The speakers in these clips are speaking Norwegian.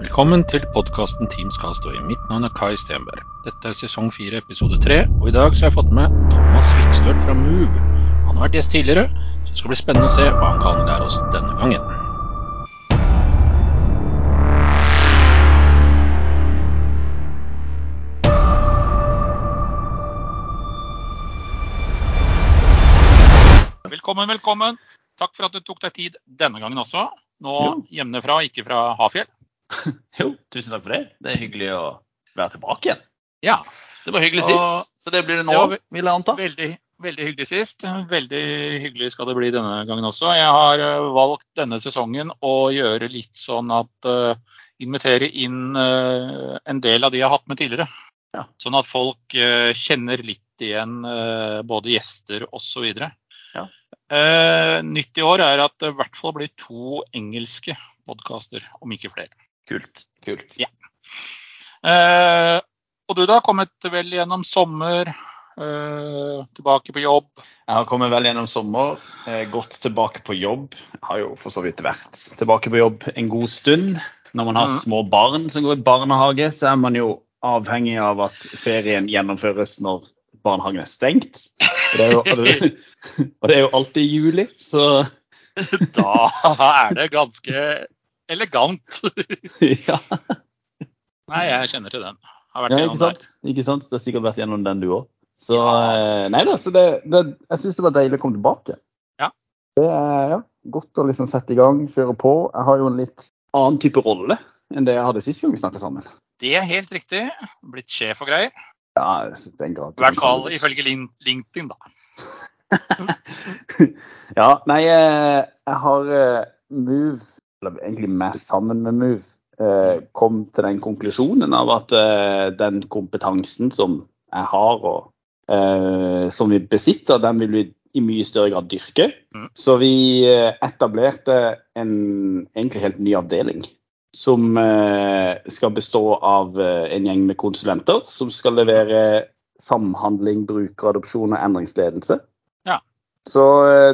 Velkommen til podkasten Team Skastøy. Mitt navn er Kai Stenberg. Dette er sesong fire, episode tre, og i dag så har jeg fått med Thomas Vikstøl fra Move. Han har vært gjest tidligere, så det skal bli spennende å se hva han kan lære oss denne gangen. Velkommen, velkommen. Takk for at du tok deg tid denne gangen også. Nå hjemmefra, ikke fra Hafjell. Jo, tusen takk for det. Det er hyggelig å være tilbake igjen. Ja, Det var hyggelig Og- sist, så det blir det nå, Det vil jeg anta. veldig, veldig hyggelig sist. Veldig hyggelig skal det bli denne gangen også. Jeg har eh, valgt denne sesongen å gjøre litt sånn at uh, Invitere inn uh, en del av de jeg har hatt med tidligere. Ja. Sånn at folk uh, kjenner litt igjen både gjester osv. Ja. Uh, nytt i år er at det i hvert fall blir to engelske podkaster, om ikke flere. Kult. kult. Eh, og du da, kommet vel gjennom sommer, eh, tilbake på jobb. Jeg har kommet vel gjennom sommer, eh, gått tilbake på jobb. Har jo for så vidt vært tilbake på jobb en god stund. Når man har mm. små barn som går i barnehage, så er man jo avhengig av at ferien gjennomføres når barnehagen er stengt. Og det er jo, og det er jo alltid juli, så Da er det ganske elegant. ja. Nei, jeg kjenner til den. Har vært Ja, ikke sant? Ikke sant? Du har sikkert vært gjennom den, du òg. Så ja. nei da, så det, det, jeg syns det var deilig å komme tilbake. Ja. Det er ja, godt å liksom sette i gang, kjøre på. Jeg har jo en litt annen type rolle enn det jeg hadde sist gang vi snakket sammen. Det er helt riktig. Blitt sjef og greier. Ja, i den grad. I hvert fall ifølge LinkedIn, da. ja, nei, eh, jeg har eh, Move, eller egentlig meg sammen med Move, eh, kom til den konklusjonen av at eh, den kompetansen som jeg har og eh, som vi besitter, den vil vi i mye større grad dyrke. Mm. Så vi etablerte en egentlig helt ny avdeling. Som eh, skal bestå av en gjeng med konsulenter som skal levere samhandling, brukeradopsjon og endringsledelse. Ja. Så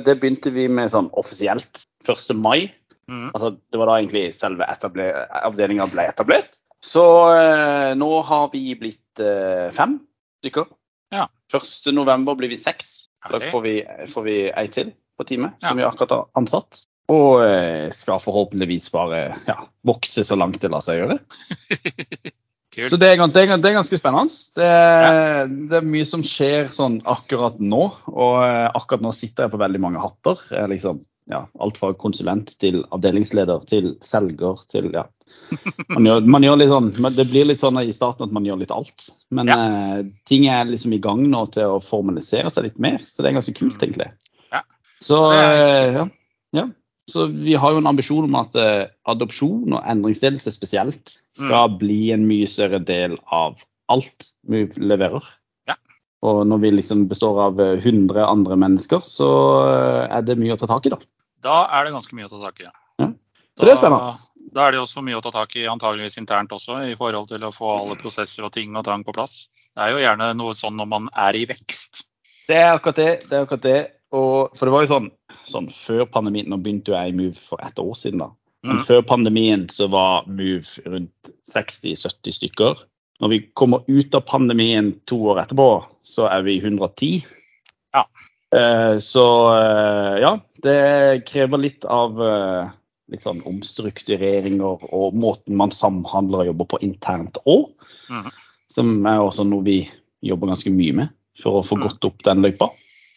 det begynte vi med sånn offisielt 1. mai. Mm. Altså, det var da egentlig selve avdelinga ble etablert. Så eh, nå har vi blitt eh, fem stykker. Ja. 1. november blir vi seks. Da får vi, får vi ei til på teamet Ja. som vi akkurat har ansatt. Og eh, skal forhåpentligvis bare ja, vokse så langt det lar seg gjøre. Så det er, det er, det er ganske spennende. Det er, det er mye som skjer sånn akkurat nå. Og eh, akkurat nå sitter jeg på veldig mange hatter. Jeg liksom, ja, alt fra konsulent til avdelingsleder til selger til ja. Man gjør, man gjør litt sånn, Det blir litt sånn i starten at man gjør litt alt. Men eh, ting er liksom i gang nå til å formalisere seg litt mer. Så det er ganske kult, egentlig. Ja. Så, eh, ja, ja. Så vi har jo en ambisjon om at eh, adopsjon og endringsledelse spesielt skal bli en mye større del av alt vi leverer. Ja. Og når vi liksom består av eh, 100 andre mennesker, så eh, er det mye å ta tak i, da. Da er det ganske mye å ta tak i. Ja. Så det er spennende. Da, da er det også mye å ta tak i antageligvis internt også, i forhold til å få alle prosesser og ting og tang på plass. Det er jo gjerne noe sånn når man er i vekst. Det er akkurat det. det er akkurat det. Og, for det var jo sånn, sånn før pandemien, nå begynte jo jeg i Move for ett år siden, da. Men Mm. før pandemien så var Move rundt 60-70 stykker. Når vi kommer ut av pandemien to år etterpå, så er vi 110. Ja. Eh, så eh, ja, det krever litt av eh, litt sånn omstruktureringer og måten man samhandler og jobber på internt òg. Mm. Som er også noe vi jobber ganske mye med for å få Mhm. gått opp den løypa.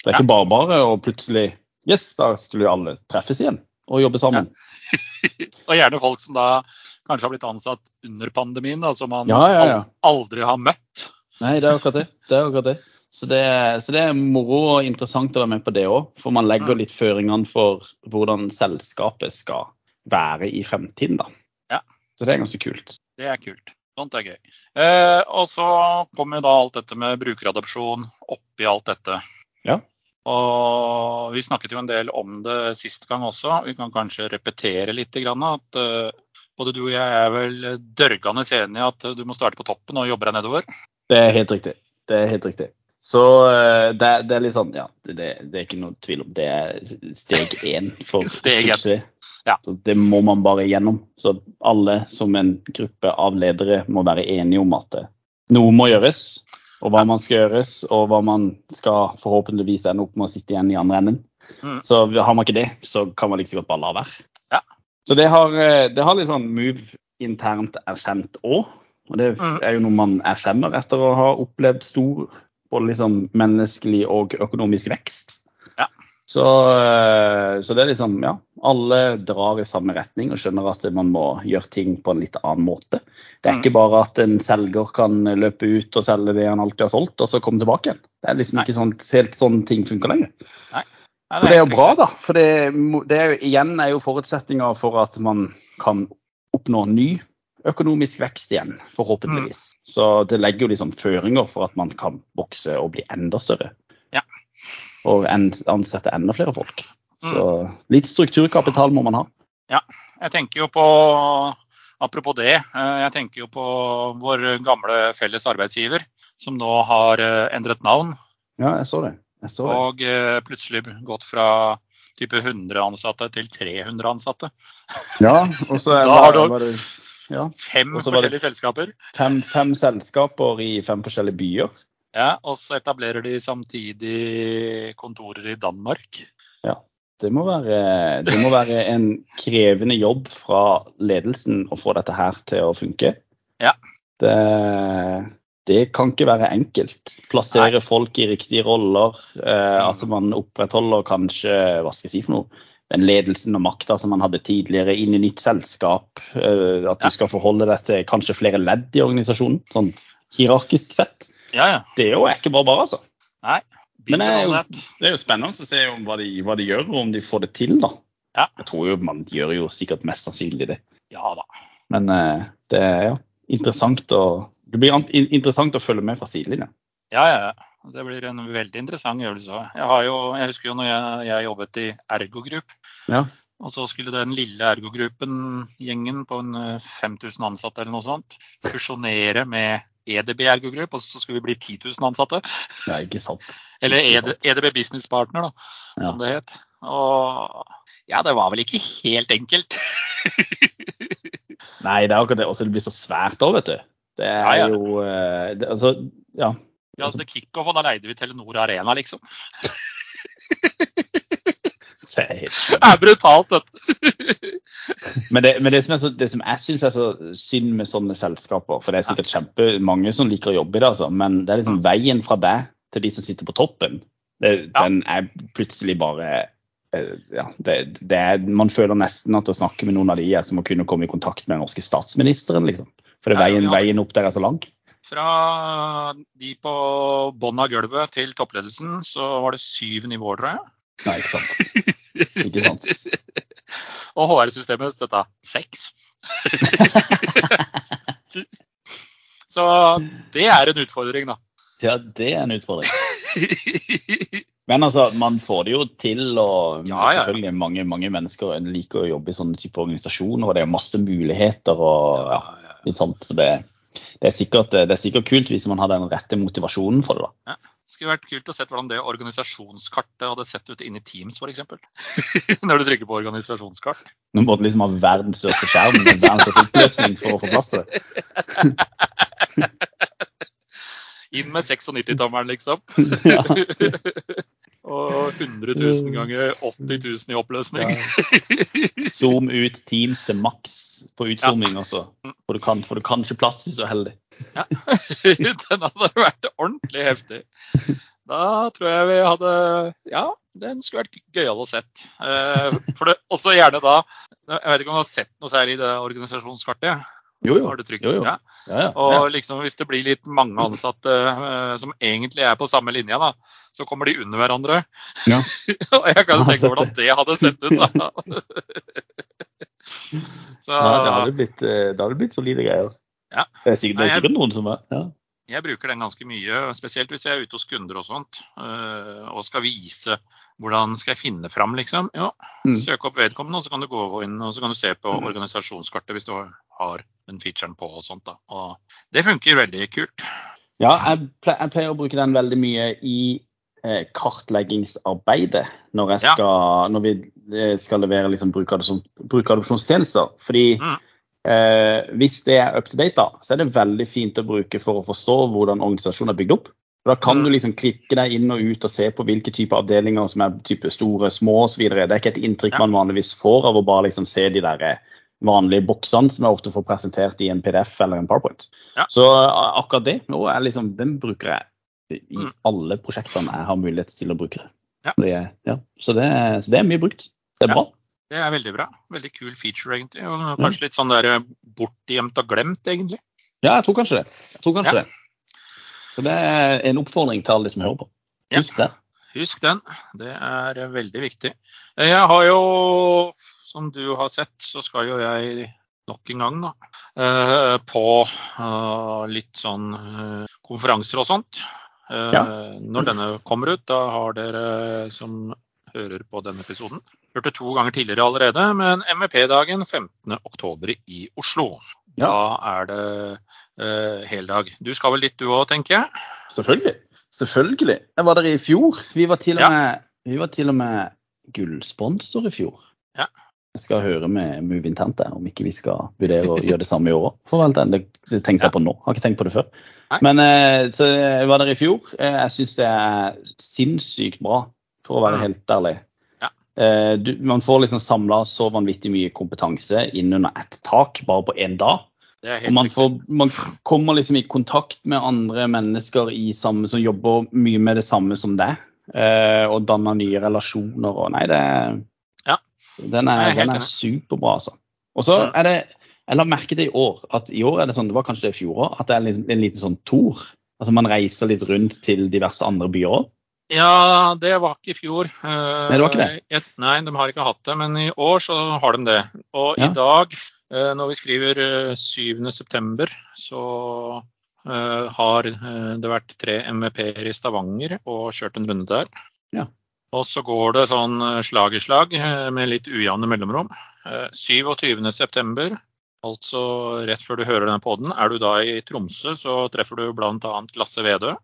Det er Ja. ikke bare bare og plutselig Yes, da skulle jo alle treffes igjen og jobbe sammen. Og gjerne folk som da kanskje har blitt ansatt under pandemien, da, som man Ja, ja, ja. aldri har møtt. Nei, det er akkurat det. det, er akkurat det. Så, det så det er moro og interessant å være med på det òg. For man legger Mm. litt føringene for hvordan selskapet skal være i fremtiden. da. Ja. Så det er ganske kult. Det er kult. Sånt er gøy. Eh, og så kommer jo da alt dette med brukeradopsjon oppi alt dette. Ja. Og vi snakket jo en del om det sist gang også. Vi kan kanskje repetere litt. At eh, både du og jeg er vel dørgende enige at du må starte på toppen og jobbe deg nedover. Det er helt riktig. Det er helt riktig. Så eh, det, det er litt sånn, ja, det, det er ikke noe tvil om. Det er steg én for suksess. Ja. Så det må man bare gjennom. Så alle som en gruppe av ledere må være enige om at eh, noe må gjøres, og hva man skal gjøres, og hva man skal forhåpentligvis ende opp med å sitte igjen i andre enden. Mm. Så har man ikke det, så kan man like så godt bare la være. Ja. Så det har, eh, det har litt sånn move internt erkjent òg. Og det Mm. er jo noe man erkjenner etter å ha opplevd stor både liksom menneskelig og økonomisk vekst. Ja. Så, eh, så det er liksom, ja, alle drar i samme retning og skjønner at man må gjøre ting på en litt annen måte. Det er Mm. ikke bare at en selger kan løpe ut og selge det han alltid har solgt, og så komme tilbake igjen. Det er liksom Nei. ikke sånn, helt sånn ting funker lenger. Nei, Nei, det er jo bra, da. For det, det er jo, igjen er jo forutsetninger for at man kan oppnå ny økonomisk vekst igjen, forhåpentligvis. Mm. Så det legger jo liksom føringer for at man kan vokse og bli enda større. Ja. Og ansette enda flere folk. Mm. Så litt strukturkapital må man ha. Ja. Jeg tenker jo på Apropos det, eh, jeg tenker jo på vår gamle felles arbeidsgiver, som nå har eh, endret navn Ja, jeg så det. Jeg så det. og eh, plutselig gått fra type 100 ansatte til 300 ansatte. Ja, og så er- Da har du- det ja, Fem forskjellige selskaper. fem, fem selskaper i fem forskjellige byer. Ja, og så etablerer de samtidig kontorer i Danmark. Det må, være, det må være en krevende jobb fra ledelsen å få dette her til å funke. Ja. Det, det kan ikke være enkelt. Plassere folk i riktige roller. Eh, at man opprettholder kanskje hva skal jeg si for noe, den ledelsen og makta som man hadde tidligere inn i nytt selskap. Eh, at du skal forholde deg til kanskje flere ledd i organisasjonen, sånn hierarkisk sett. Ja, ja. Det er jo ikke bare bare, altså. Nei. Men det er, jo, det er jo spennende å se om hva, de, hva de gjør, og om de får det til. da. Ja. Jeg tror jo man gjør jo sikkert mest sannsynlig det. Ja da. Men eh, det er ja, interessant å det blir interessant å følge med fra sidelinja. Ja, ja. ja. Det blir en veldig interessant øvelse. også. Jeg, har jo, jeg husker jo når jeg, jeg jobbet i Ergo Group, Ja. og så skulle den lille Ergo-gruppen, gjengen på en eh, 5000 ansatte eller noe sånt, fusjonere med EDB ergogrupp, og så skulle vi bli 10 000 ansatte. Det er ikke sant. Eller ED, EDB Business Partner, da, Ja. som det het. Og ja, det var vel ikke helt enkelt. Nei, det er akkurat det. Og så det blir så svært òg, vet du. Det er Ja, ja. jo eh, det, Altså, ja. Vi hadde kickoff, og da leide vi Telenor Arena, liksom. Det er brutalt, dette. Men det, men det som, så, det som jeg syns er så synd med sånne selskaper, for det er sikkert kjempemange som liker å jobbe i det, altså, men det er liksom veien fra deg til de som sitter på toppen, det, Ja. den er plutselig bare eh, ja, det, det er, Man føler nesten at å snakke med noen av de er som å kunne komme i kontakt med den norske statsministeren, liksom. For det, veien, veien opp der er så lang. Fra de på bånn av gulvet til toppledelsen, så var det syv nivåer, tror jeg. Nei, ikke sant. Ikke sant. Og HR-systemet støtta seks. Så det er en utfordring, da. Ja, det er en utfordring. Men altså, man får det jo til, og Ja, ja. selvfølgelig mange, mange mennesker liker å jobbe i sånne type organisasjoner, og det er masse muligheter og ja, litt sånt. Så det, det, er sikkert, det er sikkert kult hvis man har den rette motivasjonen for det. da. Ja. Det skulle vært kult å se hvordan det organisasjonskartet hadde sett ut inni i Teams, f.eks. Når du trykker på organisasjonskart. Nå må du liksom ha verdens største skjerm med verdens største oppløsning for å få plass til det. Inn med 96-tommeren, liksom. Ja. Og 100 000 ganger 80 000 i oppløsning. Zoom ut Teams til maks på utzooming også. For du, kan, for du kan ikke plass hvis du er heldig. Den hadde vært ordentlig heftig. Da tror jeg vi hadde Ja, den skulle vært gøyal å sett. Eh, For det, også gjerne da Jeg vet ikke om du har sett noe særlig i det organisasjonskartet? Jo, jo. Har det trygt. jo, jo. Ja. Ja, ja. Og liksom hvis det blir litt mange ansatte uh, som egentlig er på samme linje, da, så kommer de under hverandre. Ja. Og jeg kan tenke hvordan det hadde sett ut, da. Så Nei, det hadde blitt, eh, det hadde blitt solide greier. Ja. Det er sikkert, det Nei, er jeg- noen som er ja. Jeg bruker den ganske mye, spesielt hvis jeg er ute hos kunder og sånt, eh, og skal vise hvordan skal jeg finne fram, liksom. Ja, Mm. søk opp vedkommende, og så kan du gå inn og så kan du se på organisasjonskartet hvis du har den featuren på og sånt. da. Og det funker veldig kult. Ja, jeg pleier, å bruke den veldig mye i eh, kartleggingsarbeidet når, jeg Ja. når vi eh, skal levere liksom, brukeradopsjonstjenester. Fordi Mm. Eh, hvis det er up to date, da, så er det veldig fint å bruke for å forstå hvordan organisasjonen er bygd opp. Da kan Mm. du liksom klikke deg inn og ut og se på hvilke typer avdelinger som er type store, små osv. Det er ikke et inntrykk man vanligvis får av å bare liksom se de der eh, vanlige boksene som jeg ofte får presentert i en PDF eller en PowerPoint. Ja. Så akkurat det nå er liksom, den bruker jeg i Mm. alle prosjektene jeg har mulighet til å bruke. Ja. Det, ja. Så, det, så det er mye brukt. Det er bra. Det er veldig bra. Veldig kul feature, egentlig. Og kanskje litt sånn der bortgjemt og glemt, egentlig. Ja, jeg tror kanskje det. Jeg tror kanskje Ja. det. Så det er en oppfordring til alle de som hører på. Ja. Husk det. Husk den. Det er eh, veldig viktig. Eh, Jeg har jo, som du har sett, så skal jo jeg nok en gang da, eh, på eh, litt sånn eh, konferanser og sånt. Eh, Ja. Når denne kommer ut, da har dere som hører på denne episoden, hørt det to ganger tidligere allerede, men MEP-dagen 15.10 i Oslo. Da er det eh, heldag. Du skal vel dit du òg, tenker jeg? Selvfølgelig. Selvfølgelig. Jeg var der i fjor. Vi var til og Ja. med, vi var til og med gullsponsor i fjor. Ja. Jeg skal høre med Move Intente om ikke vi skal vurdere å gjøre det samme i år òg. Det, det tenkte jeg på nå. Har ikke tenkt på det før. Nei. Men eh, så jeg var der i fjor. Eh, Jeg syns det er sinnssykt bra, for å være Mm. helt ærlig. Eh, Du, man får liksom samla så vanvittig mye kompetanse inn under ett tak bare på én dag. Og man, får, man kommer liksom i kontakt med andre mennesker i samme, som jobber mye med det samme som deg. Eh, og danner nye relasjoner og Nei, det Ja. Den er, er den er superbra, altså. Og så er det Jeg la merke til i år at i år er det sånn, det var kanskje det i fjor òg, at det er en, liten- en liten sånn tour. Altså man reiser litt rundt til diverse andre byer òg. Ja, det var ikke i fjor. Eh, Nei, det var ikke det? Et, nei, de har ikke hatt det, men i år så har de det. Og Ja. i dag, eh, når vi skriver eh, 7.9, så eh, har eh, det vært tre MVP-er i Stavanger og kjørt en runde der. Ja. Og så går det sånn eh, slag i slag eh, med litt ujevne mellomrom. Eh, 27.9, altså rett før du hører denne poden, er du da i Tromsø, så treffer du bl.a. Lasse Vedø.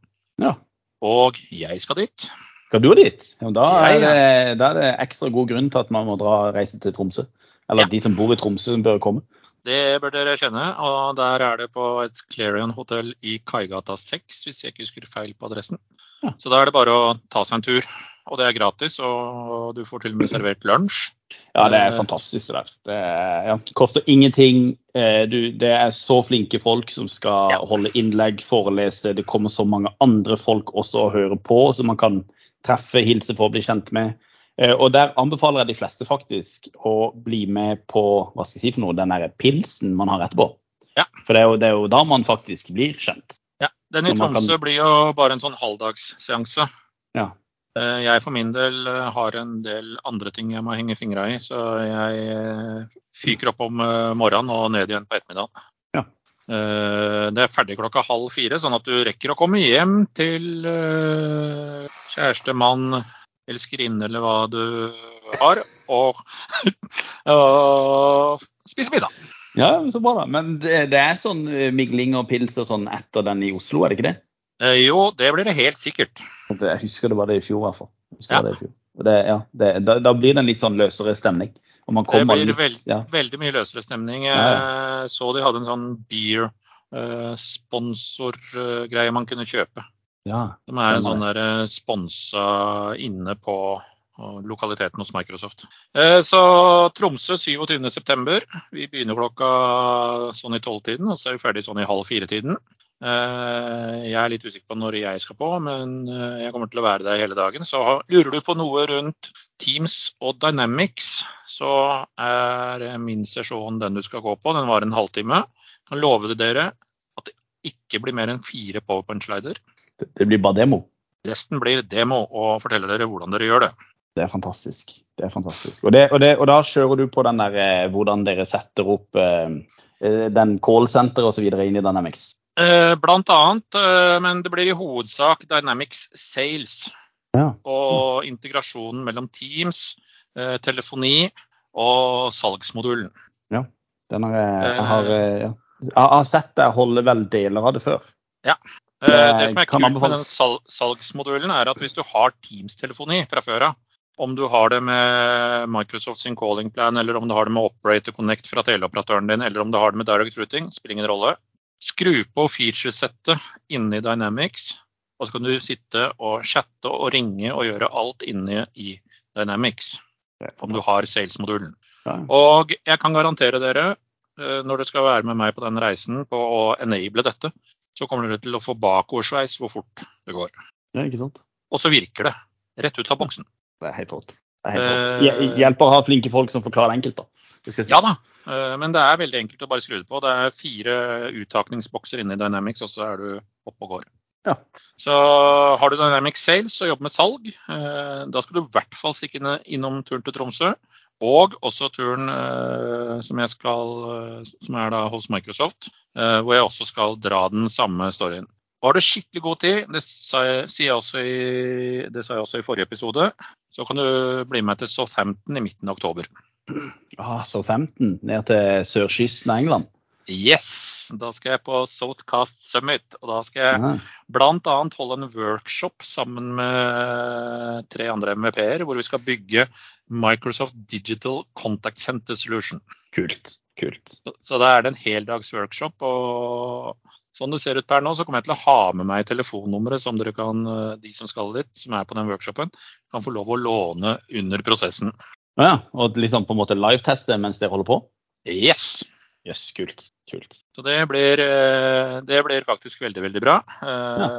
Ja. Og jeg skal dit. Skal du dit? Ja, da, er det, da er det ekstra god grunn til at man må dra reise til Tromsø. Eller Ja. de som bor i Tromsø, bør komme. Det bør dere kjenne. Og der er det på et Clarion hotell i Kaigata 6, hvis jeg ikke husker feil på adressen. Ja. Så da er det bare å ta seg en tur. Og det er gratis, og du får til og med servert lunsj. Ja, det er fantastisk det der. Det er, ja, koster ingenting. Eh, Du, det er så flinke folk som skal Ja. holde innlegg, forelese. Det kommer så mange andre folk også å høre på, som man kan treffe, hilse på, bli kjent med. Eh, Og der anbefaler jeg de fleste faktisk å bli med på hva skal jeg si for noe, den der pilsen man har etterpå. Ja. For det er, jo, det er jo da man faktisk blir kjent. Ja, Den i Tromsø kan- blir jo bare en sånn halvdagsseanse. Ja. Eh, Jeg for min del eh, har en del andre ting jeg må henge fingra i, så jeg eh, fyker opp om morgenen og ned igjen på ettermiddagen. Ja. Det er ferdig klokka halv fire, sånn at du rekker å komme hjem til kjæreste, mann, elskerinne eller hva du har, og, og spise middag. Ja, så bra, da. Men det, det er sånn migling og pils og sånn etter den i Oslo, er det ikke det? Eh, Jo, det blir det helt sikkert. Jeg husker det var det i fjor, i hvert fall. Ja. det i fjor. Det, ja, det, da, da blir det en litt sånn løsere stemning. Det blir litt, veld, ja. veldig mye løsere stemning. Jeg så de hadde en sånn beer-sponsorgreie man kunne kjøpe. ja, Som er en sånn der eh, sponsa inne på eh, lokaliteten hos Microsoft. Eh, Så Tromsø 27.9. Vi begynner klokka sånn i tolvtiden, og så er vi ferdig sånn i halv fire-tiden. Eh, Jeg er litt usikker på når jeg skal på, men eh, jeg kommer til å være der hele dagen. Så lurer du på noe rundt Teams og Dynamics, så er min sesjon den du skal gå på. Den var en halvtime. Jeg kan love dere at det ikke blir mer enn fire powerpoint-slider. Det, blir bare demo. Resten blir demo og forteller dere hvordan dere gjør det. Det er fantastisk. Det er fantastisk. Og, det, og, det, og da kjører du på den der eh, hvordan dere setter opp eh, eh, den callsenteret osv. inn i Dynamics. Eh, Blant annet, eh, men det blir i hovedsak Dynamics Sales Ja. og integrasjonen mellom Teams, eh, telefoni og salgsmodulen. Den har, jeg- har, ja. jeg har sett deg holde vel deler av det før. Ja. Det Det som er kult med den salgsmodulen, er at hvis du har Teams-telefoni fra før av, om du har det med Microsoft sin calling plan, eller om du har det med Operator Connect fra teleoperatøren din, eller om du har det med Direct Routing, spiller ingen rolle. Skru på featuresettet inni Dynamics, og så kan du sitte og chatte og ringe og gjøre alt inne i Dynamics, om du har sales-modulen. Og jeg kan garantere dere, eh, når dere skal være med meg på den reisen på å enable dette, så kommer dere til å få bakoversveis hvor fort det går. Ja, ikke sant? Og så virker det. Rett ut av boksen. Det er helt rått. Eh, Hje- Hjelper å ha flinke folk som forklarer enkelt, da. Si. Ja da, eh, men det er veldig enkelt å bare skru det på. Det er fire uttakningsbokser inne i Dynamics, og så er du oppe og går. Ja. Så har du Dynamics Sales og jobber med salg, eh, da skal du i hvert fall stikke inn- innom turen til Tromsø. Og også turen eh, som, jeg skal, som er da hos Microsoft, hvor jeg også skal dra den samme storyen. Har du skikkelig god tid, det sa jeg også i, det sa jeg også i forrige episode, så kan du bli med til Southampton i midten av oktober. Ah, Southampton, ned til sørkysten av England. Yes! Da skal jeg på Southcast Summit. Og da skal jeg Ja. bl.a. holde en workshop sammen med tre andre MVP-er, hvor vi skal bygge Microsoft Digital Contact Center Solution. Kult. Kult. Så- Så da er det en heldags workshop. Og sånn det ser ut per nå, så kommer jeg til å ha med meg telefonnummeret som dere kan, eh, de som skal dit, som er på den workshopen, kan få lov å låne under prosessen. Ja, og liksom på en måte live-teste mens dere holder på? Yes! Jøss, kult. Kult. Så det blir, eh, det blir faktisk veldig, veldig bra. Ja.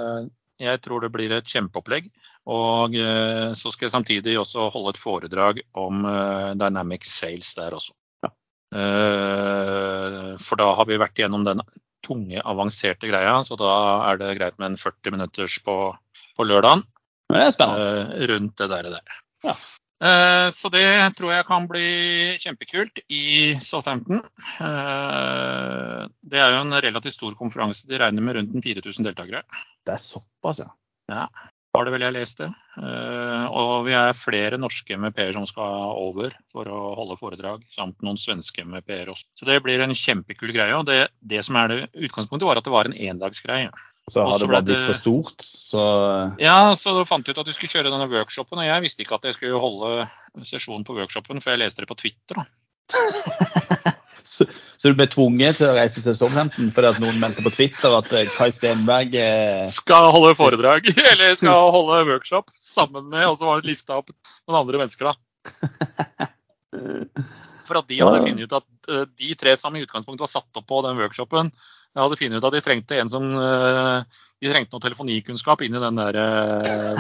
Jeg tror det blir et kjempeopplegg. Og eh, så skal jeg samtidig også holde et foredrag om eh, Dynamic Sales der også. Ja. Eh, For da har vi vært gjennom den tunge, avanserte greia, så da er det greit med en 40 minutters på, på lørdagen det er spennende. eh, rundt det der. der. Ja. Eh, Så det tror jeg kan bli kjempekult i Southampton. Eh, Det er jo en relativt stor konferanse. De regner med rundt 4000 deltakere. Det er såpass, ja. Har det vel jeg leste. Eh, Og vi er flere norske MEP-er som skal over for å holde foredrag, samt noen svenske MEP-er også. Så det blir en kjempekul greie. Og det, det som er det utgangspunktet, var at det var en endagsgreie. Så har det bare blitt så stort, så Ja, så fant jeg ut at du skulle kjøre denne workshopen, og jeg visste ikke at jeg skulle holde sesjonen på workshopen, for jeg leste det på Twitter. da. så, du ble tvunget til å reise til Southampton fordi at noen meldte på Twitter at eh, Kai Stenberg eh, Skal holde foredrag, eller skal holde workshop sammen med, og så var det lista opp noen andre mennesker, da. For at de hadde funnet ut at eh, de tre som i utgangspunktet var satt opp på den workshopen, hadde funnet ut at de trengte en som eh, De trengte noe telefonikunnskap inn i den der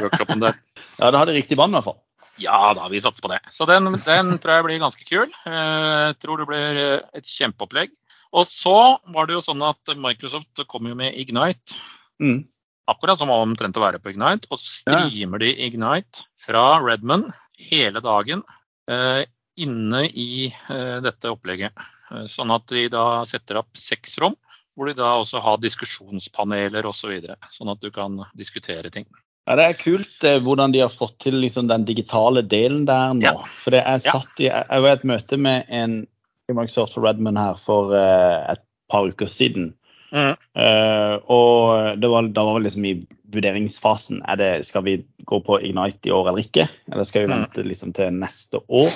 workshopen der. Ja, det hadde riktig mann, i hvert fall. Ja da, vi satser på det. Så den, den tror jeg blir ganske kul. Eh, Jeg tror det blir eh, et kjempeopplegg. Og så var det jo sånn at Microsoft kom jo med Ignite. Mm. Akkurat som omtrent å være på Ignite. Og så streamer de Ignite fra Redmond hele dagen eh, inne i eh, dette opplegget. Eh, sånn at de da setter opp seks rom, hvor de da også har diskusjonspaneler osv. Så sånn at du kan diskutere ting. Ja, Det er kult eh, hvordan de har fått til liksom, den digitale delen der nå. Ja. For jeg satt i, jeg jeg var i et møte med en i Microsoft Redmond her for eh, et par uker siden. Mm. Eh, og det var, da var vi liksom i vurderingsfasen. Er det, skal vi gå på Ignite i år eller ikke? Eller skal vi Mm. vente liksom til neste år?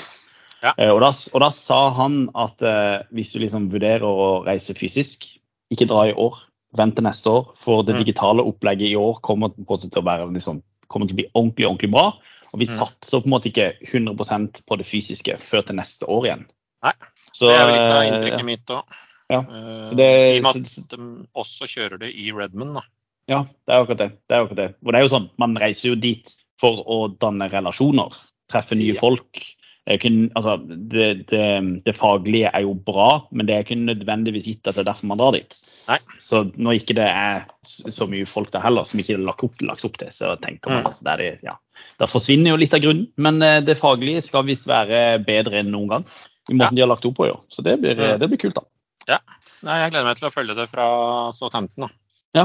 Ja. Eh, og, da, og da sa han at eh, hvis du liksom vurderer å reise fysisk, ikke dra i år, vent til neste år. For det Mm. digitale opplegget i år kommer på til å være liksom, kommer til å bli ordentlig, ordentlig bra. Og vi Mm. satser på en måte ikke 100% på det fysiske før til neste år igjen. Nei, Så, det er jo litt av eh, inntrykket mitt òg. Ja. Så det- I og med at de også kjører det i Redmond. Da. Ja, det er akkurat det. det, er akkurat det. Og det er jo sånn, Man reiser jo dit for å danne relasjoner, treffe nye Ja. folk. Ikke, altså, det, det, det faglige er jo bra, men det er ikke nødvendigvis gitt at det er derfor man drar dit. Nei. Så når ikke det er så mye folk der heller, som ikke er lagt opp, lagt opp til, så tenker man Mm. at det ja. Da forsvinner jo litt av grunnen, men eh, det faglige skal visst være bedre enn noen gang. I måten de har lagt opp på, jo. Så det blir, Mm. det blir kult, da. Nei, Jeg gleder meg til å følge det fra Southampton. Da. Ja.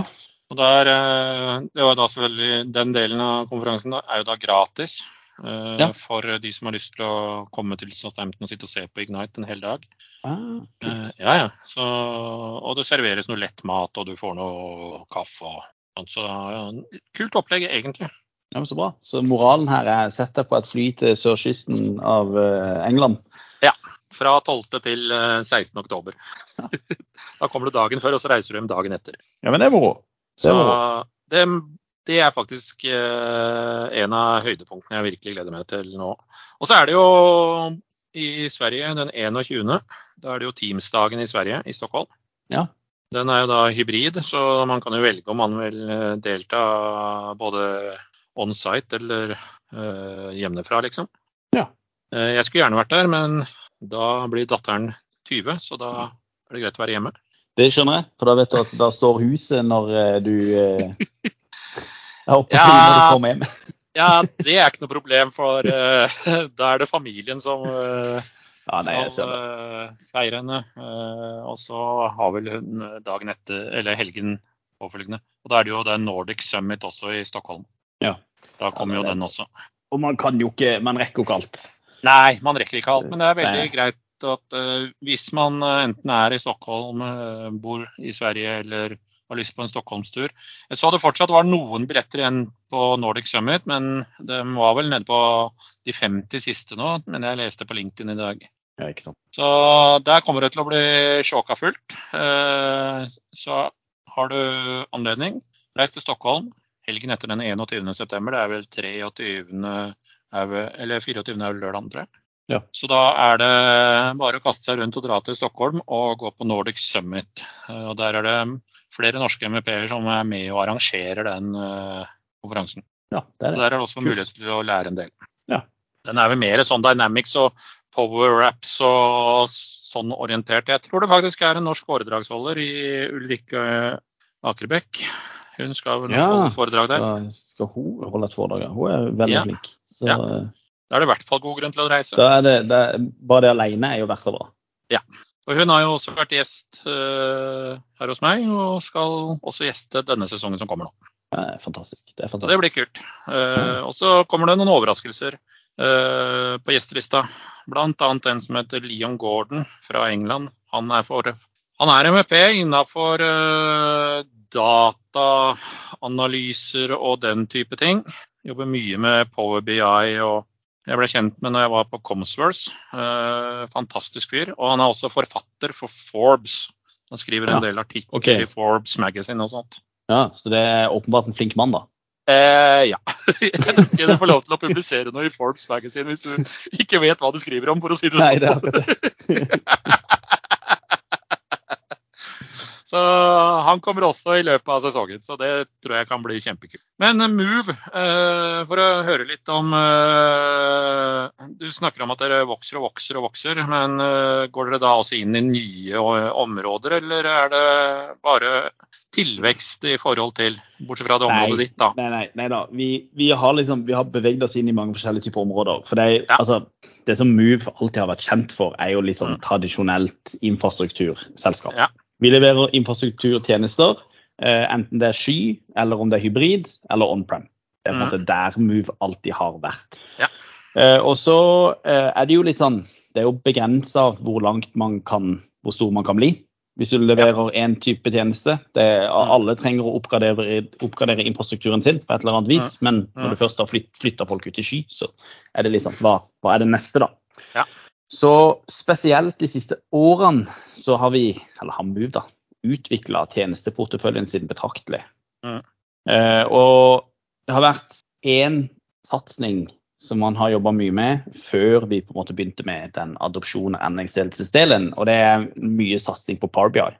Og der, eh, det var da selvfølgelig, Den delen av konferansen da, er jo da gratis. Eh, Ja. for de som har lyst til å komme til Southampton og sitte og se på Ignite en hel dag. Ah, uh, ja, ja. Så, og det serveres noe lett mat, og du får noe kaffe og sånn. Så ja, kult opplegg, egentlig. ja, men så bra. Så moralen her er sett deg på et fly til sørkysten av uh, England. Fra 12. til eh, 16. oktober. Da kommer du dagen før, og så reiser du hjem dagen etter. Ja, men det er moro. Det er moro. det, det er faktisk eh, en av høydepunktene jeg virkelig gleder meg til nå. Og så er det jo i Sverige den 21. Da er det jo Teams-dagen i Sverige, i Stockholm. Ja. Den er jo da hybrid, så man kan jo velge om man vil eh, delta både on site eller eh, hjemmefra, liksom. Ja. Eh, jeg skulle gjerne vært der, men da blir datteren 20, så da er det greit å være hjemme. Det skjønner jeg, for da vet du at da står huset når du eh, håper Ja. når du kommer hjem. Ja, det er ikke noe problem, for uh, da er det familien som uh, Ja, nei, jeg skal det. eh, feire henne. Og så har vel hun dagen etter, eller helgen påfølgende. Og da er det jo den Nordic Summit også i Stockholm. Ja. Da kommer jo den også. Og man kan jo ikke Man rekker jo ikke alt. Nei, man rekker ikke alt, men det er veldig Nei. greit at hvis man enten er i Stockholm, bor i Sverige eller har lyst på en Stockholmstur Jeg så det fortsatt var noen billetter igjen på Nordic Summit, men de var vel nede på de 50 siste nå, men jeg leste på LinkedIn i dag. Ja, ikke sant. Så der kommer det til å bli sjåka fullt. Eh, Så har du anledning, reis til Stockholm helgen etter den 21. september. Det er vel 23. Er eller 24. er lørdag, tror jeg. Ja. Så da er det bare å kaste seg rundt og dra til Stockholm og gå på Nordic Summit. Eh, Og der er det flere norske MEP-er som er med og arrangerer den eh, konferansen. Ja, det det. der er det også mulighet til å lære en del. Ja. Den er vel mer sånn dynamics og power-wraps og sånn orientert. Jeg tror det faktisk er en norsk foredragsholder i Ulrikke Akerbekk. Hun skal vel Ja, holde foredrag der. skal, skal hun holde et foredrag? ja. Hun er veldig Ja. flink. Så Ja. eh, Da er det i hvert fall god grunn til å reise. er det, det bare det alene er jo verdt det bra. Og hun har jo også vært gjest uh, her hos meg, og skal også gjeste denne sesongen som kommer nå. Det er fantastisk. Det er fantastisk. det blir kult. Eh, og så kommer det noen overraskelser uh, på gjestelista. Annet en som heter Leon Gordon fra England. Han er, for, han er MEP innafor uh, dataanalyser og den type ting. Jobber mye med Power BI og jeg ble kjent med når jeg var på Comsverse. Eh, fantastisk fyr. Og han er også forfatter for Forbes. Han skriver en Ja, del artikler okay. i Forbes Magazine og sånt. Ja, så det er åpenbart en flink mann, da. Eh, ja. Du får lov til å publisere noe i Forbes Magazine hvis du ikke vet hva du skriver om, for å si det Nei, sånn. det er Så han kommer også i løpet av sesongen, så det tror jeg kan bli kjempekult. Men eh, Move, eh, for å høre litt om eh, Du snakker om at dere vokser og vokser og vokser, men går dere da også inn i nye områder, eller er det bare tilvekst i forhold til, bortsett fra det området Nei. ditt, da? Nei, nei, nei da. Vi, vi, har liksom, vi har beveget oss inn i mange forskjellige typer områder. For det, er- Ja. altså, det som Move alltid har vært kjent for, er jo Mm. tradisjonelt infrastrukturselskap. Ja. Vi leverer infrastrukturtjenester, eh, enten det er sky, eller om det er hybrid, eller on-prem. Det er på en Mm. måte der Move alltid har vært. Ja. Eh, og så eh, er det jo litt sånn Det er jo begrensa hvor langt man kan Hvor stor man kan bli. Hvis du leverer én type tjeneste. Det er, Mm. alle trenger å oppgradere, oppgradere infrastrukturen sin på et eller annet vis, men Mm. når du først har flytt, flytta folk ut i sky, så er det liksom hva, hva er det neste, da? Ja. Så spesielt de siste årene så har vi, eller har Move, da, utvikla tjenesteporteføljen sin betraktelig. Mm. Eh, og det har vært én satsing som man har jobba mye med før vi på en måte begynte med den adopsjon- og endringsledelsesdelen, og det er mye satsing på ParBI.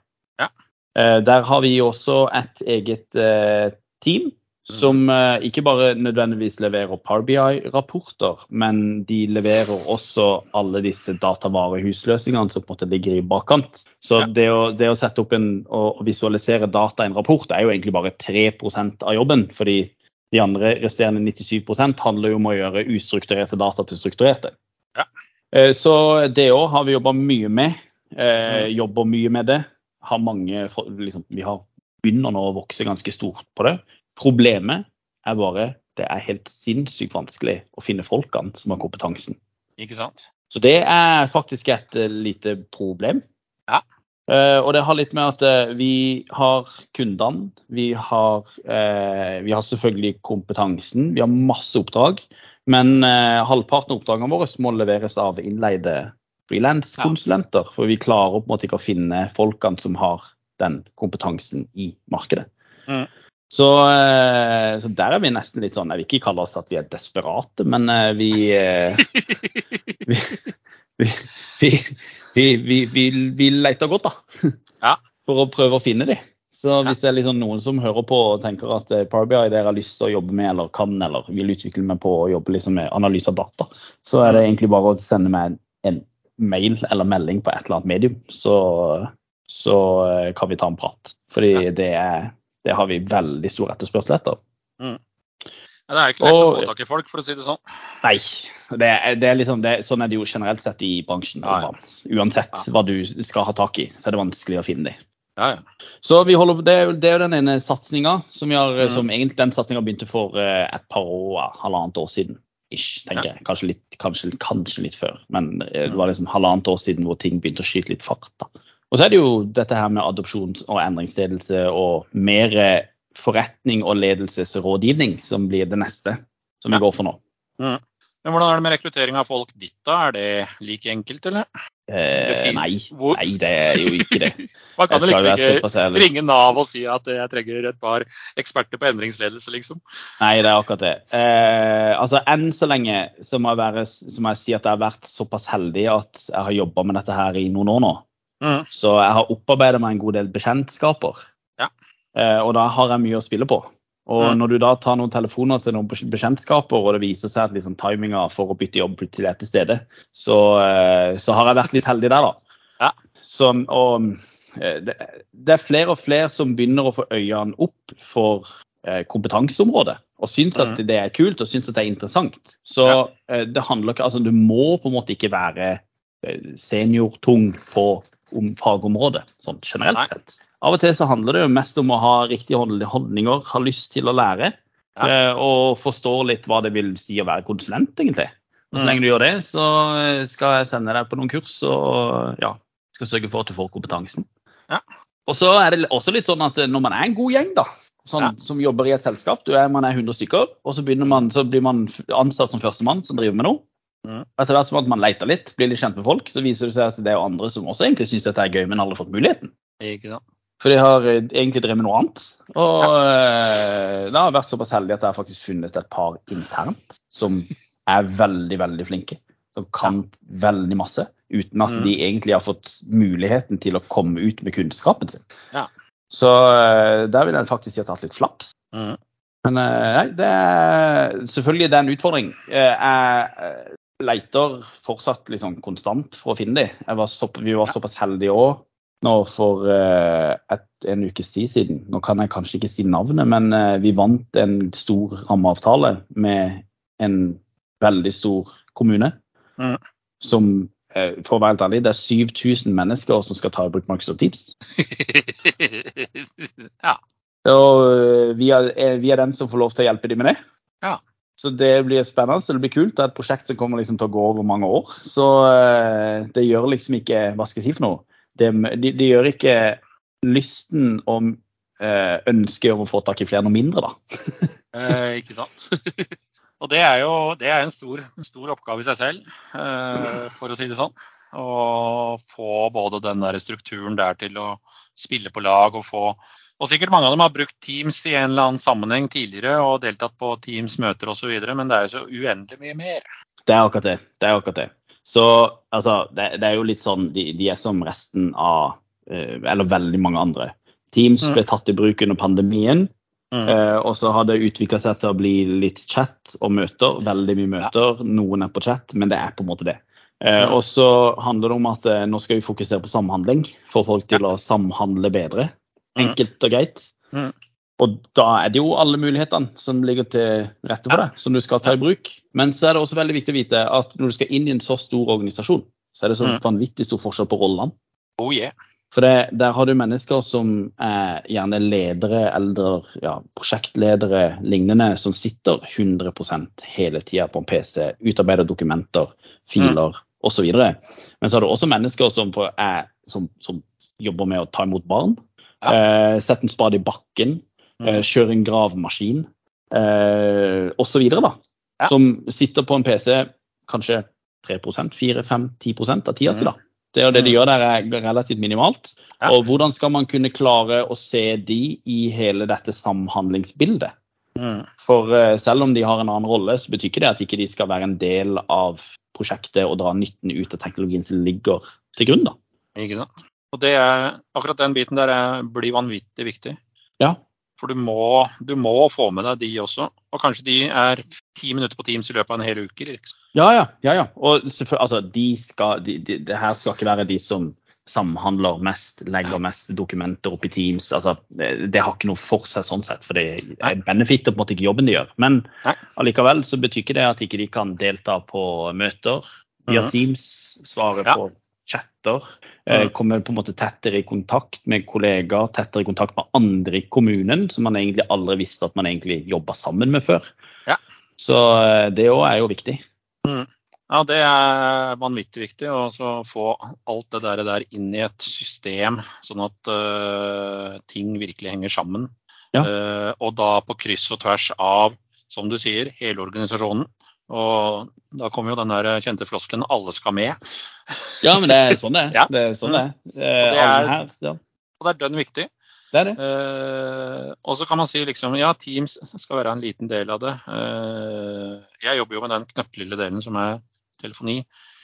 Ja. Eh, der har vi også et eget eh, team som uh, ikke bare nødvendigvis leverer Power BI-rapporter, men de leverer også alle disse datavarehusløsningene som på en måte ligger i bakkant. Så Ja. det, å, det å sette opp en, og visualisere data i en rapport er jo egentlig bare 3% av jobben. fordi de andre resterende 97 handler jo om å gjøre ustrukturerte data til strukturerte. Ja. Uh, Så det òg har vi jobba mye med. Uh, Mm. Jobber mye med det. Har mange, liksom, vi har begynner nå å vokse ganske stort på det. Problemet er bare det er helt sinnssykt vanskelig å finne folkene som har kompetansen. Ikke sant? Så det er faktisk et uh, lite problem. Ja. Uh, og det har litt med at uh, vi har kundene, vi har, vi har selvfølgelig kompetansen, vi har masse oppdrag. Men halvparten av oppdragene våre må leveres av innleide frilanskonsulenter. Ja. For vi klarer på en måte ikke å finne folkene som har den kompetansen i markedet. Mm. Så, eh, så, der er vi nesten litt sånn Jeg vil ikke kalle oss at vi er desperate, men eh, vi eh, vi, vi, vi, vi, vi, leter godt, da. Ja. For å prøve å finne dem. Så hvis det er liksom noen som hører på og tenker at Power BI dere har lyst til å jobbe med eller kan eller vil utvikle meg på å jobbe liksom med analyse av data, så er det mm. egentlig bare å sende meg en, en mail eller melding på et eller annet medium. Så, så kan vi ta en prat. Fordi det er det har vi veldig stor etterspørsel etter. Mm. Ja, det er ikke lett og, å få tak i folk, for å si det sånn. Nei. Det er, det er liksom, det, sånn er det jo generelt sett i bransjen. Ja, ja. Uansett hva du skal ha tak i, så er det vanskelig å finne dem. Ja, ja. Så vi holder, det, det er jo den ene satsinga som mm. som egentlig den satsinga begynte for uh, et par år, halvannet år siden. Ish, tenker jeg. Kanskje litt, kanskje, kanskje litt før. Men uh, det var liksom halvannet år siden hvor ting begynte å skyte litt fart. da. Og så er det jo dette her med adopsjons- og endringsledelse og mer forretning og ledelsesrådgivning som blir det neste som vi går for nå. Mm. Men Hvordan er det med rekruttering av folk ditt, da? Er det like enkelt, eller? Eh, nei. nei, det er jo ikke det. Man kan jo liksom ikke ringe Nav og si at jeg trenger et par eksperter på endringsledelse, liksom? Nei, det er akkurat det. Eh, altså, Enn så lenge så må, jeg være, så må jeg si at jeg har vært såpass heldig at jeg har jobba med dette her i noen år nå. Mm. Så jeg har opparbeida meg en god del bekjentskaper. Ja. Eh, og da har jeg mye å spille på. Og mm. når du da tar noen telefoner til noen bekjentskaper, og det viser seg at liksom, timinga for å bytte jobb plutselig er til stede, så, eh, så, har jeg vært litt heldig der, da. Ja. Så, og eh, det, det, er flere og flere som begynner å få øynene opp for eh, kompetanseområdet. Og syns at mm. det er kult og syns at det er interessant. Så ja. Eh, det handler ikke Altså, du må på en måte ikke være seniortung på om fagområdet, sånn generelt Nei. sett. Av og til så handler det jo mest om å ha riktige holdninger, ha lyst til å lære. Ja. Eh, og forstå litt hva det vil si å være konsulent, egentlig. Og så mm. lenge du gjør det, så eh, skal jeg sende deg på noen kurs og ja, skal sørge for at du får kompetansen. Ja. Og så er det også litt sånn at eh, når man er en god gjeng, da, sånn, ja. som jobber i et selskap, du er, man er 100 stykker, og så, man, så blir man ansatt som førstemann som driver med noe. Mm. Etter hvert som at man leter litt, blir litt kjent med folk, så viser det seg at det er andre som også egentlig syns dette er gøy, men aldri fått muligheten. Ikke sant. For de har eh, egentlig drevet med noe annet. Og ja. Eh, det har vært såpass heldig at jeg har faktisk funnet et par internt som er veldig, veldig flinke. Som kan ja. veldig masse, uten at mm. de egentlig har fått muligheten til å komme ut med kunnskapen sin. Ja. Så eh, der vil jeg faktisk si at jeg har hatt litt flaks. Mm. Men nei, det er selvfølgelig det er en utfordring. Jeg leter fortsatt liksom konstant for å finne dem. vi var såpass heldige òg nå for uh, et, en ukes tid siden. Nå kan jeg kanskje ikke si navnet, men uh, vi vant en stor rammeavtale med en veldig stor kommune. Mm. Som, uh, for å være helt ærlig, det er 7000 mennesker som skal ta i bruk Microsoft Teams. ja. Og vi er, vi er den som får lov til å hjelpe dem med det. Ja. Så det blir spennende. så Det blir kult. Det er et prosjekt som kommer liksom til å gå over mange år. Så det gjør liksom ikke Hva skal jeg si for noe? det, de, de, gjør ikke lysten om eh, ønsket om å få tak i flere noe mindre, da. eh, ikke sant. Og det er jo det er en stor, stor oppgave i seg selv, eh, for å si det sånn. Å få både den der strukturen der til å spille på lag og få og sikkert mange av dem har brukt Teams i en eller annen sammenheng tidligere og deltatt på Teams møter osv., men det er jo så uendelig mye mer. Det er akkurat det. det, er akkurat det. Så altså, det, det, er jo litt sånn de, de er som resten av eh, Eller veldig mange andre. Teams mm. ble tatt i bruk under pandemien. Mm. Eh, og så har det utvikla seg til å bli litt chat og møter. Veldig mye møter. Ja. Noen er på chat, men det er på en måte det. Eh, mm. Og så handler det om at nå skal vi fokusere på samhandling. Få folk til ja. å samhandle bedre. Mm. Enkelt og greit. Mm. Og da er det jo alle mulighetene som ligger til rette for deg, som du skal ta i bruk. Men så er det også veldig viktig å vite at når du skal inn i en så stor organisasjon, så er det så mm. vanvittig stor forskjell på rollene. Oh, yeah. For det, der har du mennesker som er gjerne ledere eller ja, prosjektledere lignende, som sitter 100% hele tida på en PC, utarbeider dokumenter, filer mm. osv. Men så har du også mennesker som, er, som, som jobber med å ta imot barn. Ja. Eh, sette en spade i bakken. Mm. Eh, kjøre en gravemaskin. Eh, osv. Ja. Som sitter på en PC kanskje 3% 4-5-10% av tida si. da. Det er jo det de mm. gjør der er relativt minimalt. Ja. Og hvordan skal man kunne klare å se de i hele dette samhandlingsbildet? Mm. For uh, selv om de har en annen rolle, så betyr ikke det at ikke de skal være en del av prosjektet og dra nytten ut av teknologien som ligger til grunn. da. Ikke sant. Og det er, akkurat den biten der er, blir vanvittig viktig. Ja. For du må, du må, få med deg de også. Og kanskje de er ti minutter på Teams i løpet av en hel uke. Liksom. Ja, ja. ja, ja. Og altså, de skal, de, de, det her skal ikke være de som samhandler mest, legger mest dokumenter opp i Teams. Altså, det, det, har ikke noe for seg sånn sett, for det er benefitter på en måte ikke jobben de gjør. Men allikevel så betyr ikke det at ikke de kan delta på møter via mhm. Teams, svare ja. på chatter. Eh, kommer på en måte tettere i kontakt med kollegaer, tettere i kontakt med andre i kommunen, som man egentlig aldri visste at man egentlig jobba sammen med før. Ja. Så eh, det òg er jo viktig. Mm. Ja, det er vanvittig viktig å få alt det der, der, inn i et system, sånn at uh, ting virkelig henger sammen. Ja. Uh, og da på kryss og tvers av, som du sier, hele organisasjonen. Og da kommer jo den der kjente floskelen 'alle skal med'. Ja, men det er sånn det. Ja. Det er sånn det det er, her, ja. og det er dønn viktig. Det er det. Uh, og så kan man si liksom ja, Teams skal være en liten del av det. Uh, jeg jobber jo med den knøttlille delen som er telefoni.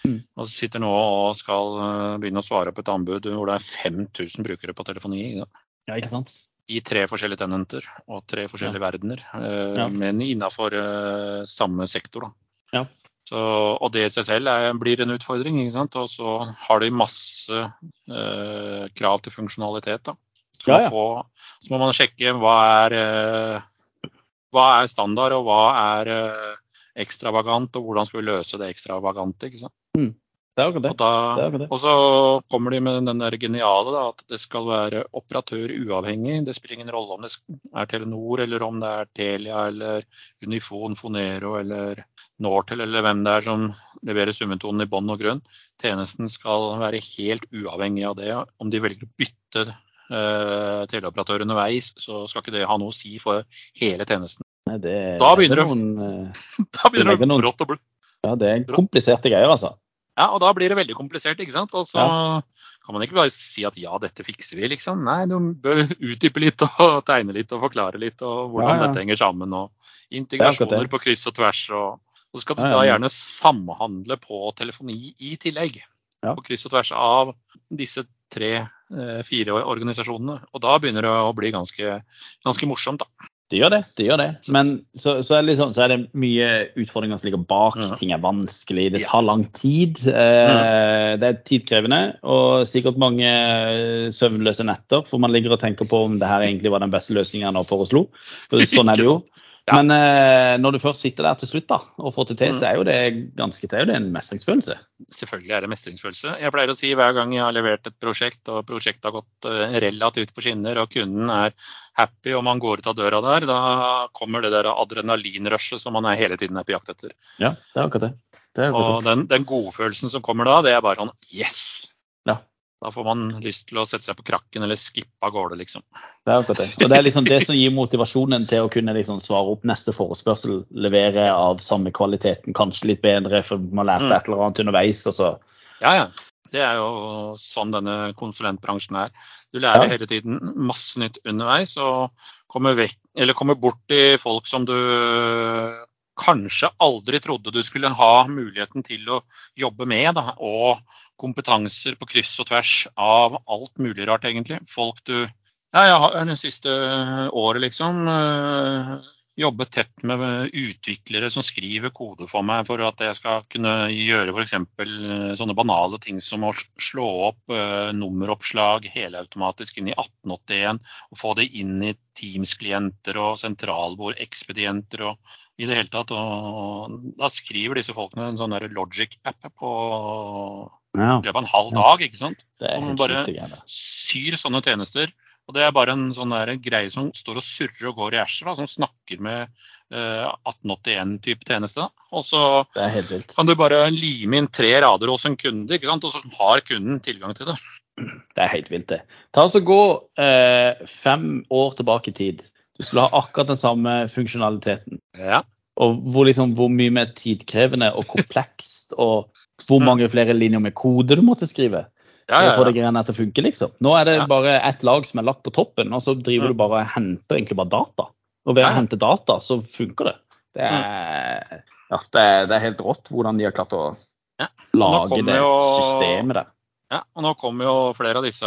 Mm. Og sitter nå og skal uh, begynne å svare på et anbud hvor det er 5000 brukere på telefoni. Ja, ja ikke sant? I tre forskjellige tenenter og tre forskjellige ja. verdener, uh, ja. men innafor uh, samme sektor. Ja. Så, og det i seg selv er, blir en utfordring. ikke sant? Og så har de masse uh, krav til funksjonalitet. Så, få, så, må man sjekke hva er, hva er standard, og hva er ekstravagant, og hvordan skal vi løse det ekstravagante. ikke sant? Mm. Det er akkurat det. Og, da, det, det. og så kommer de med den der geniale da, at det skal være operatør uavhengig. Det spiller ingen rolle om det er Telenor eller om det er Telia eller Unifon, Fonero eller Nortel eller hvem det er som leverer summetonen i bånn og grunn. Tjenesten skal være helt uavhengig av det. Om de velger å bytte uh, teleoperatør underveis, så skal ikke det ha noe å si for hele tjenesten. Nei, det, da begynner det, noen, da begynner det, brått å bli Ja, det er kompliserte greier, altså. Ja, og da blir det veldig komplisert, ikke sant. Og så ja. kan man ikke bare si at ja, dette fikser vi, liksom. Nei, du bør utdype litt og tegne litt og forklare litt og hvordan ja, ja. dette henger sammen. Og integrasjoner på kryss og tvers. Og, og så skal du da gjerne samhandle på telefoni i tillegg. På kryss og tvers av disse tre-fire eh, organisasjonene. Og da begynner det å bli ganske, ganske morsomt, da. Det gjør det. det gjør det. Men så, så, er, det liksom, så er, det mye utfordringer som ligger bak. Ja. Ting er vanskelig, det tar lang tid. Eh. Det er tidkrevende og sikkert mange eh, søvnløse netter. For man ligger og tenker på om det her egentlig var den beste løsningen han foreslo. For sånn er det jo. Ja. Men eh, når du først sitter der til slutt da, og får det til, så er jo det ganske det er en mestringsfølelse. Selvfølgelig er det mestringsfølelse. Jeg pleier å si hver gang jeg har levert et prosjekt og prosjektet har gått eh, relativt på skinner og kunden er happy og man går ut av døra der, da kommer det der adrenalinrushet som man er hele tiden er på jakt etter. Ja, det er akkurat det. det er akkurat og den, den godfølelsen som kommer da, det er bare sånn yes! Da får man lyst til å sette seg på krakken eller skippe av gårde, liksom. Det er det. Og det er liksom det som gir motivasjonen til å kunne liksom svare opp neste forespørsel. Levere av samme kvaliteten, kanskje litt bedre, for man lærte mm. et eller annet underveis. og så ja, ja. Det er jo sånn denne konsulentbransjen er. Du lærer ja. hele tiden masse nytt underveis og kommer, vekk, kommer bort i folk som du kanskje aldri trodde du skulle ha muligheten til å jobbe med. Da, og kompetanser på kryss og tvers av alt mulig rart, egentlig. Folk du ja, ja, det siste året, liksom jobbe tett med utviklere som skriver kode for meg for at jeg skal kunne gjøre f.eks. Eh, sånne banale ting som å slå opp uh, nummeroppslag helautomatisk inn i 1881 og få det inn i Teams-klienter og sentralbord, ekspedienter og i det hele tatt. Og da skriver disse folkene en sånn Logic-app på i løpet av en halv dag. ikke sant? Er helt bare syr sånne tjenester. Og det er bare en sånn der greie som står og surrer og går i æsjer, som snakker med eh, 1881-type tjeneste. Da. Og så Det helt vilt. kan du bare lime inn tre rader hos en kunde, ikke sant? og så har kunden tilgang til det. Det er helt vilt, det. Ta oss og Gå eh, fem år tilbake i tid. Du skulle ha akkurat den samme funksjonaliteten. Ja. Og hvor, liksom, hvor mye mer tidkrevende og komplekst, og hvor mange flere linjer med kode du måtte skrive Ja, ja, ja, få det greiene til å funke. liksom. Nå er det Ja. bare ett lag som er lagt på toppen, og så driver Mm. du bare og henter egentlig bare data. Og ved å hente data, så funker det. Det er, ja, det er, det er helt rått hvordan de har klart å Ja. Lage det systemet der. Ja, og nå kommer jo flere av disse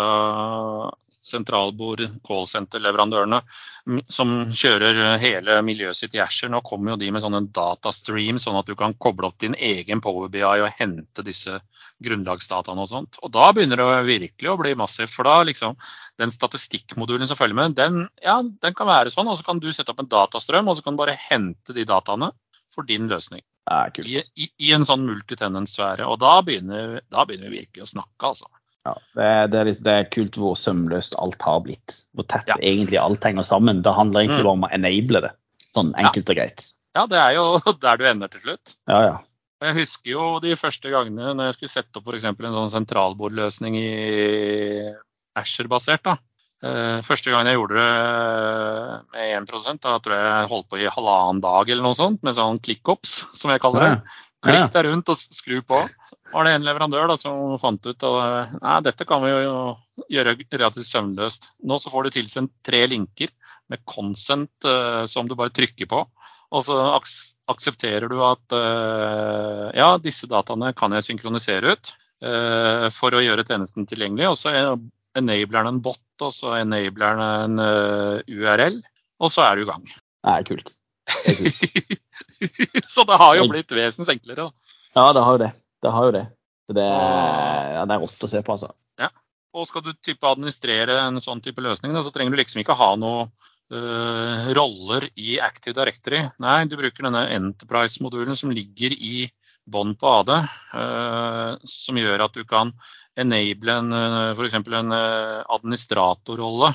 sentralbord callcenter-leverandørene mm, som kjører hele miljøet sitt i Asher. Nå kommer jo de med sånne datastream, sånn at du kan koble opp din egen Power BI og hente disse grunnlagsdataene og sånt. Og da begynner det virkelig å bli massivt. For da liksom den statistikkmodulen som følger med, den, ja, den kan være sånn. Og så kan du sette opp en datastrøm, og så kan du bare hente de dataene for din løsning. Det kult. I, i, i en sånn multitenent-sfære. Og da begynner, da begynner vi virkelig å snakke, altså. Ja, det, det, er, liksom- det er kult hvor sømløst alt har blitt. Hvor tett Ja. egentlig alt henger sammen. Det handler egentlig Mm. bare om å enable det. Sånn enkelt og greit. Ja, det er jo der du ender til slutt. Ja, ja. Jeg husker jo de første gangene når jeg skulle sette opp eksempel en sånn sentralbordløsning i Asher-basert. da. Eh, Første gangen jeg gjorde det med 1% da tror jeg jeg holdt på i halvannen dag eller noe sånt, med sånn klikkops, som jeg kaller det. Klikk deg rundt og skru på. Var det en leverandør da, som fant ut at nei, dette kan vi jo gjøre relativt søvnløst. Nå så får du tilsendt tre linker med consent uh, som du bare trykker på. Og så aks aksepterer du at uh, ja, disse dataene kan jeg synkronisere ut uh, for å gjøre tjenesten tilgjengelig. Og så enabler den en bot, og så enabler den en URL, og så er du i gang. Det er kult. Så det har jo blitt vesens enklere. da. Ja, det har jo det. Det har jo det. Så det er, ja, det er rått å se på, altså. Og skal du type administrere en sånn type løsning, da, så trenger du liksom ikke ha noe uh, roller i Active Directory. Nei, du bruker denne Enterprise-modulen som ligger i bånd på AD, uh, som gjør at du kan enable en, øh, for eksempel en administratorrolle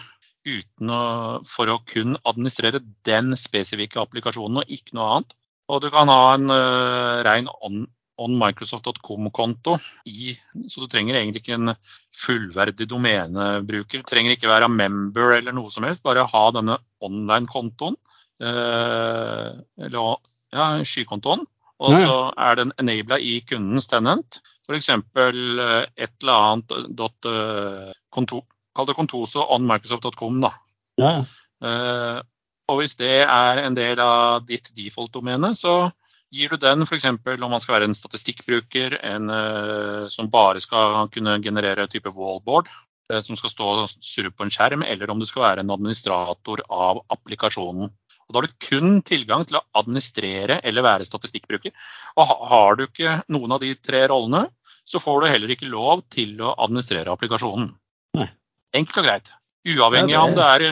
å, for å kun administrere den spesifikke applikasjonen og ikke noe annet. Og du kan ha en uh, ren on, on Microsoft.com-konto i, så du trenger egentlig ikke en fullverdig domenebruker. Du trenger ikke være member eller noe som helst, bare ha denne online-kontoen. Uh, eller ja, skykontoen. Og så er den enabla i kundens tenant. F.eks. eh, et eller annet dot, kontor, Kall det kontoso on Microsoft.com. da. Ja. Eh, og hvis det er en del av ditt default-domene, så gir du den f.eks. om man skal være en statistikkbruker, en uh, som bare skal kunne generere type wallboard, uh, som skal stå og surre på en skjerm, eller om du skal være en administrator av applikasjonen. Og Da har du kun tilgang til å administrere eller være statistikkbruker. Og har du ikke noen av de tre rollene, så får du heller ikke lov til å administrere applikasjonen. Nei. Enkelt og greit. Uavhengig Ja, av om det- er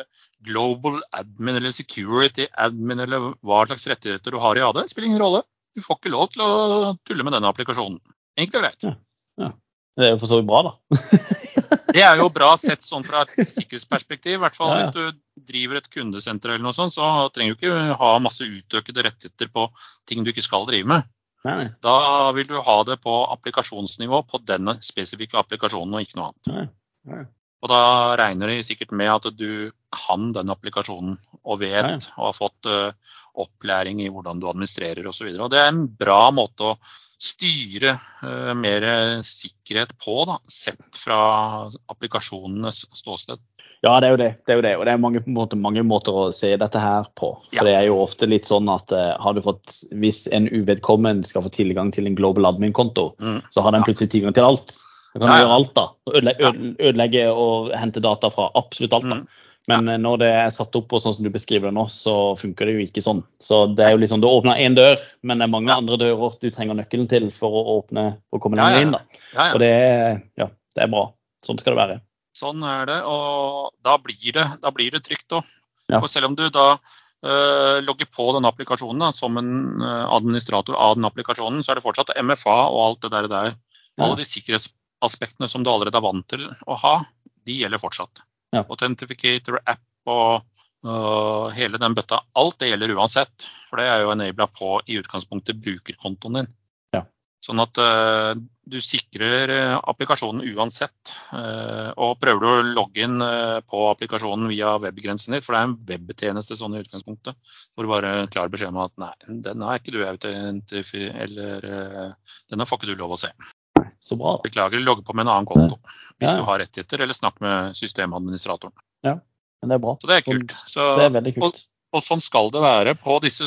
eh, global admin eller security admin eller hva slags rettigheter du har i AD, spiller ingen rolle. Du får ikke lov til å tulle med denne applikasjonen. Enkelt og greit. Det er jo for så vidt bra, da. Det er jo bra sett sånn fra et sikkerhetsperspektiv. I hvert fall Ja, ja. hvis du driver et kundesenter eller noe sånt, så trenger du ikke ha masse utøkede rettigheter på ting du ikke skal drive med. Nei, nei. Da vil du ha det på applikasjonsnivå på denne spesifikke applikasjonen og ikke noe annet. nei. nei. Og da regner de sikkert med at du kan den applikasjonen og vet ja. og har fått uh, opplæring i hvordan du administrerer osv. Det er en bra måte å styre uh, mer sikkerhet på, da, sett fra applikasjonenes ståsted. Ja, det er jo det. det, er jo det. Og det er mange, måte, mange måter å se dette her på. For Ja. det er jo ofte litt sånn at uh, har du fått, hvis en uvedkommende skal få tilgang til en global admin-konto, Mm. så har den plutselig tilgang til alt. Da kan Ja, gjøre alt, da. Ødelegge, ødelegge og hente data fra absolutt alt. da. Mm. Men eh, når det er satt opp på sånn som du beskriver det nå, så funker det jo ikke sånn. Så det er jo liksom, Du åpner én dør, men det er mange andre dører du trenger nøkkelen til for å åpne å komme lenger inn. da. Og det ja, det er bra. Sånn skal det være. Sånn er det, og da blir det, da blir det trygt òg. Ja. For selv om du da uh, logger på denne applikasjonen da, som en eh, administrator av den applikasjonen, så er det fortsatt MFA og alt det der. der. Alle de sikkerhetsaspektene som du allerede er vant til å ha, de de gjelder fortsatt. Ja. Authentificator, app og uh, hele den bøtta, alt det gjelder uansett. For det er jo enabla på i utgangspunktet brukerkontoen din. Ja. Sånn at uh, du sikrer eh, applikasjonen uansett. Uh, og prøver du å logge inn på applikasjonen via webgrensen din, for det er en webtjeneste sånn i utgangspunktet, hvor du bare klar beskjed om at nei, den er ikke du. Eller den får ikke du lov å se. Så bra. Beklager, logg på med en annen konto. Hvis Ja. du har rettigheter, eller snakk med systemadministratoren. Men det er bra. Så det er kult. Så, Det er veldig kult. og sånn skal det være på disse,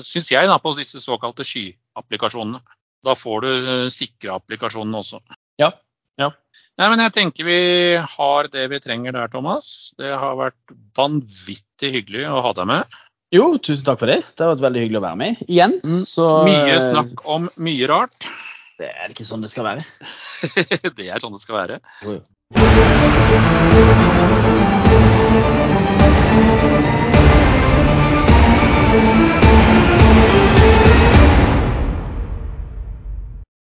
syns jeg, da, på disse såkalte skyapplikasjonene. Da får du eh, sikre applikasjonene også. Ja. Ja. Nei, men jeg tenker vi har det vi trenger der, Thomas. Det har vært vanvittig hyggelig å ha deg med. Jo, tusen takk for det. Det har vært veldig hyggelig å være med igjen. Mm, Så, Mye snakk om mye rart. Det er ikke sånn det skal være. det er sånn det skal være. Jo, jo.